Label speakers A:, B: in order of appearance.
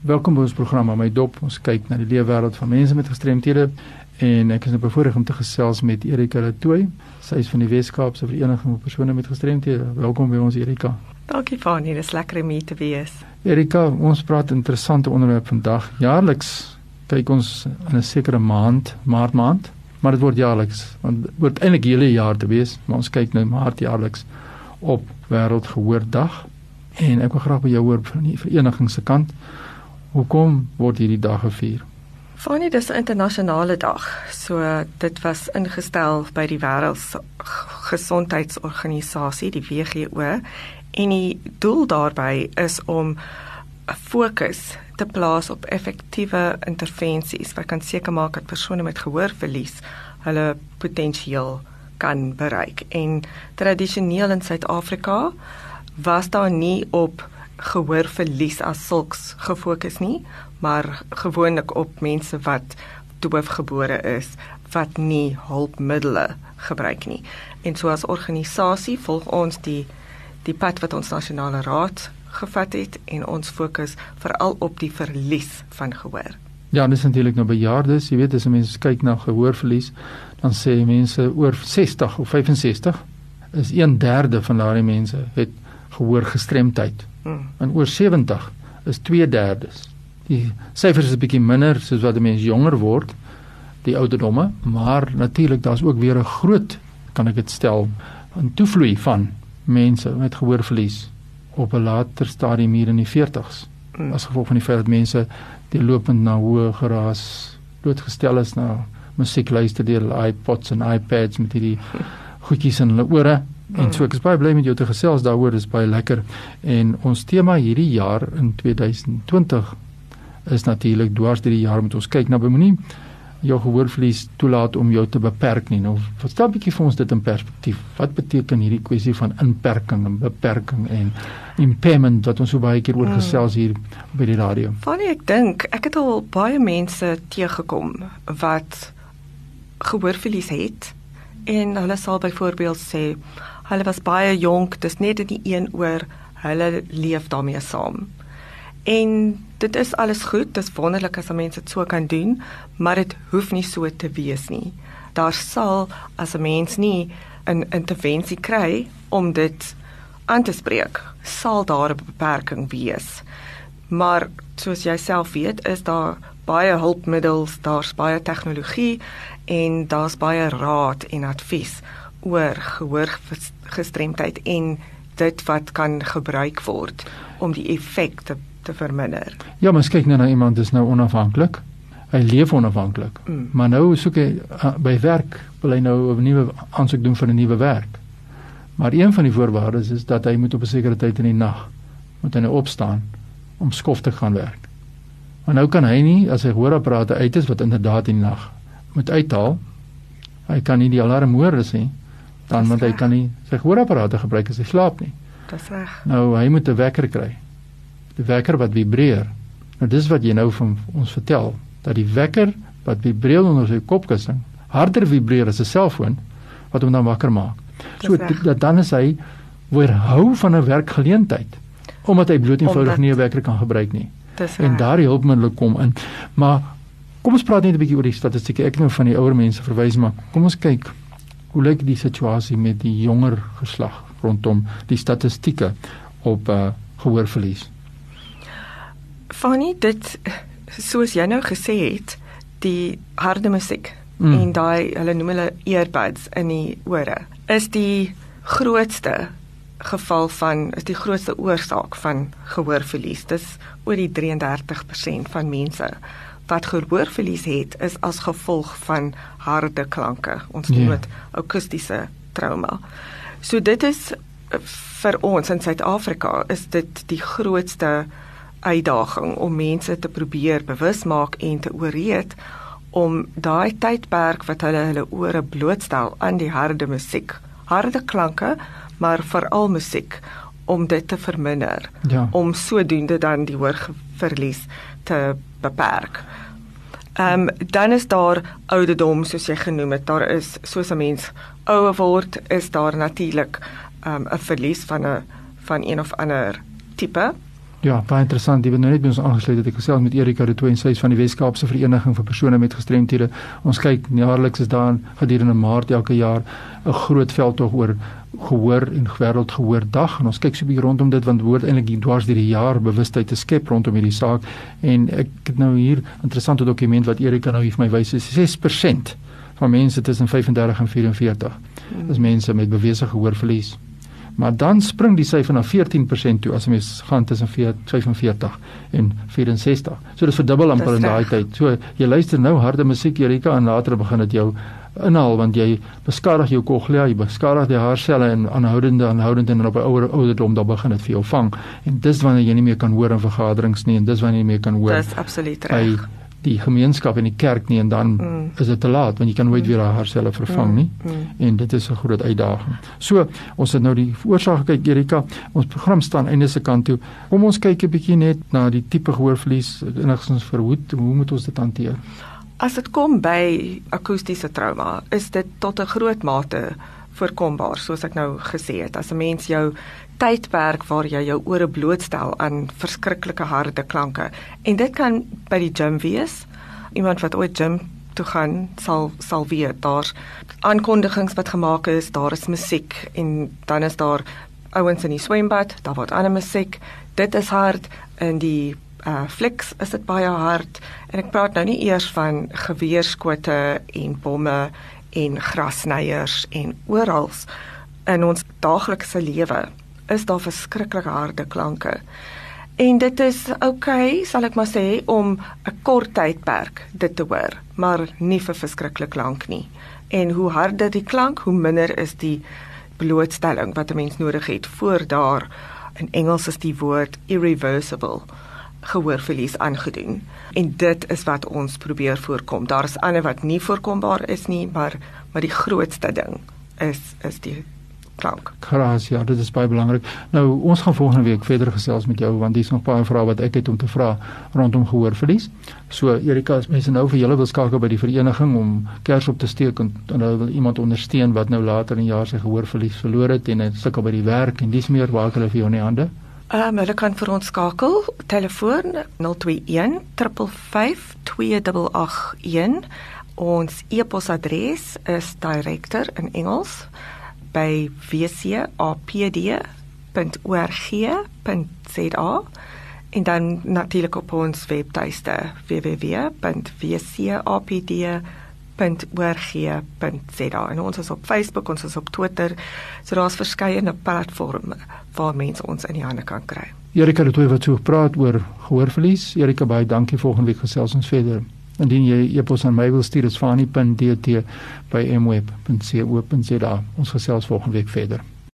A: Welkom by ons program aan my dop. Ons kyk na die leefwêreld van mense met gestremthede en ek is nou bevoorreg om te gesels met Erika Latoy. Sy is van die Wes-Kaapse Vereniging vir persone met gestremthede. Welkom by ons Erika.
B: Dankie Fanie, dis lekker om hier te wees.
A: Erika, ons praat interessante onderwerp vandag. Jaarliks kyk ons in 'n sekere maand, Maart maand, maar dit word jaarliks, want dit word eintlik hele jaar te wees, maar ons kyk nou Maart jaarliks op Wêreldgehoordag. En ek wil graag by jou hoor van die vereniging se kant. Hoekom word hierdie dag gevier?
B: Fanie, dis 'n internasionale dag. So dit was ingestel by die Wêreldgesondheidsorganisasie, die WHO, en die doel daarbey is om 'n fokus te plaas op effektiewe intervensies wat kan seker maak dat persone met gehoorverlies hulle potensiaal kan bereik. En tradisioneel in Suid-Afrika was daar nie op gehoorverlies as sulks gefokus nie, maar gewoonlik op mense wat doofgebore is wat nie hulpmiddels gebruik nie. En so as organisasie volg ons die die pad wat ons nasionale raad gevat het en ons fokus veral op die verlies van gehoor.
A: Ja, dis natuurlik nou bejaardes, jy weet as mense kyk na gehoorverlies, dan sê mense oor 60 of 65 is 1/3 van daardie mense het gehoorgestremdheid. Hmm. En oor 70 is 2/3. Die syfers is 'n bietjie minder soos wat 'n mens jonger word, die ouderdomme, maar natuurlik daar's ook weer 'n groot kan ek dit stel 'n toevloei van mense met gehoorverlies op 'n later stadium hier in die 40s. Hmm. As gevolg van die feit dat mense deurlopend na hoë geraas blootgestel is na musiek luister deur iPods en iPads met hierdie goedjies in hulle ore En so ek is baie bly met jou te gesels daaroor, dis baie lekker. En ons tema hierdie jaar in 2020 is natuurlik dwars deur die jaar moet ons kyk na bemoenie jou gehoorverlies toelaat om jou te beperk nie. Nou, verstaan 'n bietjie vir ons dit in perspektief. Wat beteken hierdie kwessie van inperking en beperking en impairment wat ons so baie keer oor hmm. gesels hier by die radio?
B: Funny ek dink, ek het al baie mense teëgekom wat gehoorverlies het en hulle sal byvoorbeeld sê Hulle was baie jonk, dis net in die een oor, hulle leef daarmee saam. En dit is alles goed, dis wonderlik as mense dit so kan doen, maar dit hoef nie so te wees nie. Daar sal as 'n mens nie 'n intervensie kry om dit aan te spreek, sal daar 'n beperking wees. Maar soos jy self weet, is daar baie hulpmiddels, daar's baie tegnologie en daar's baie raad en advies oor gehoorgestremdheid en dit wat kan gebruik word om die effekte te verminder.
A: Ja, maar kyk nou na iemand is nou onafhanklik. Hy leef onafhanklik. Mm. Maar nou soek hy uh, by werk, wil hy nou 'n nuwe aansoek doen vir 'n nuwe werk. Maar een van die voorwaardes is dat hy moet op 'n sekere tyd in die nag moet hy nou opstaan om skof te gaan werk. Maar nou kan hy nie as hy gehoorapparate uit is wat inderdaad in die nag moet uithaal. Hy kan nie die alarm hoor as hy dan want hy kan nie sy gehoorapparate gebruik as hy slaap nie.
B: Dis reg.
A: Nou hy moet 'n wekker kry. Die wekker wat vibreer. Nou dis wat jy nou van ons vertel dat die wekker wat vibreer onder sy kopkussing harder vibreer as 'n selfoon wat hom dan wakker maak. So dat dan is hy weerhou van 'n werkgeleentheid omdat hy bloot eenvoudig nie 'n wekker kan gebruik nie. En daardie hulpmiddels kom in. Maar kom ons praat net 'n bietjie oor die statistieke. Ek het nou van die ouer mense verwys maar kom ons kyk hoe lyk die situasie met die jonger geslag rondom die statistieke op uh, gehoorverlies?
B: Funny dit soos jy nou gesê het, die harde musiek mm. en daai hulle noem hulle earbuds in die ore is die grootste geval van is die grootste oorsaak van gehoorverlies. Dis oor die 33% van mense wat gehoorverlies het is as gevolg van harde klanke. Ons noem ja. dit yeah. akoestiese trauma. So dit is vir ons in Suid-Afrika is dit die grootste uitdaging om mense te probeer bewus maak en te ooreed om daai tydperk wat hulle hulle ore blootstel aan die harde musiek, harde klanke, maar veral musiek om dit te verminder. Ja. Om sodoende dan die hoorverlies te beperk. Ehm um, dan is daar ouderdom soos jy genoem het. Daar is soos 'n mens ouer word, is daar natuurlik ehm um, 'n verlies van 'n van een of ander tipe
A: Ja, baie interessant. Jy het nou net by ons aangesluit dat ek gesels met Erika de Tooi en sy is van die Wes-Kaapse Vereniging vir persone met gestremthede. Ons kyk jaarliks is daar gedurende Maart elke jaar 'n groot veldtog oor gehoor en wêreldgehoor dag en ons kyk so 'n bietjie rondom dit want woord eintlik dwars deur die jaar bewustheid te skep rondom hierdie saak en ek het nou hier interessante dokument wat Erika nou vir my wys is 6% van mense tussen 35 en 44 is mense met bewese gehoorverlies. Maar dan spring die syfer na 14% toe as jy mens gaan tussen 45 en 64. So dis verdubbel amper in daai tyd. So jy luister nou harde musiek Erika en later begin dit jou inhaal want jy beskadig jou cochlea, jy beskadig die haarselle en aanhoudende aanhoudend en op 'n ouer ouderdom dan begin dit vir jou vang. En dis wanneer jy nie meer kan hoor in vergaderings nie en dis wanneer jy nie meer kan hoor.
B: Dis absoluut reg
A: die gemeenskap en die kerk nie en dan mm. is dit te laat want jy kan nooit mm. weer daai haarselle vervang nie mm. Mm. en dit is 'n groot uitdaging. So, ons het nou die oorsake kyk Erika, ons program staan einde se kant toe. Kom ons kyk 'n bietjie net na die tipe gehoorverlies enigstens verhoed. Hoe moet ons dit hanteer?
B: As dit kom by akoestiese trauma, is dit tot 'n groot mate voorkombaar, soos ek nou gesê het. As 'n mens jou tydperk waar jy jou ore blootstel aan verskriklike harde klanke en dit kan by die gym wees. Iemand wat ooit gym toe gaan sal sal weet daar's aankondigings wat gemaak is, daar is musiek en dan is daar ouens in die swembad, daar word ander musiek. Dit is hard in die uh fliks is dit baie hard en ek praat nou nie eers van geweerskote en bomme en grasnyers en oral in ons daaglikse lewe is daar verskriklik harde klanke. En dit is oukei, okay, sal ek maar sê om 'n kort tydperk dit te hoor, maar nie vir verskriklik lank nie. En hoe harder die klank, hoe minder is die blootstelling wat 'n mens nodig het voor daar in Engels is die woord irreversible gehoorverlies aangedoen. En dit is wat ons probeer voorkom. Daar is ander wat nie voorkombaar is nie, maar maar die grootste ding is is die klank.
A: Kraas, ja, dit is baie belangrik. Nou, ons gaan volgende week verder gesels met jou want dis nog baie vrae wat ek het om te vra rondom gehoorverlies. So Erika, as mense nou vir julle wil skakel by die vereniging om kers op te steek en dan wil iemand ondersteun wat nou later in jaar sy gehoorverlies verloor het en sukkel by die werk en dis meer waar hulle vir jou in die hande.
B: Ehm um, hulle kan vir ons skakel. Telefoon 021 355 2881 ons e-posadres is director in Engels by wcapd.org.za en dan natuurlik op ons webtuiste www.wcapd.org.za en ons is op Facebook, ons is op Twitter. So daar's verskeie platforms waar mense ons in die hande kan kry.
A: Erika het oor wat so praat oor gehoorverlies. Erika baie dankie volgende week gesels ons verder. Indien jy e-pos aan my wil stuur, is fani.dt by mweb.co.za. Ons gesels volgende week verder.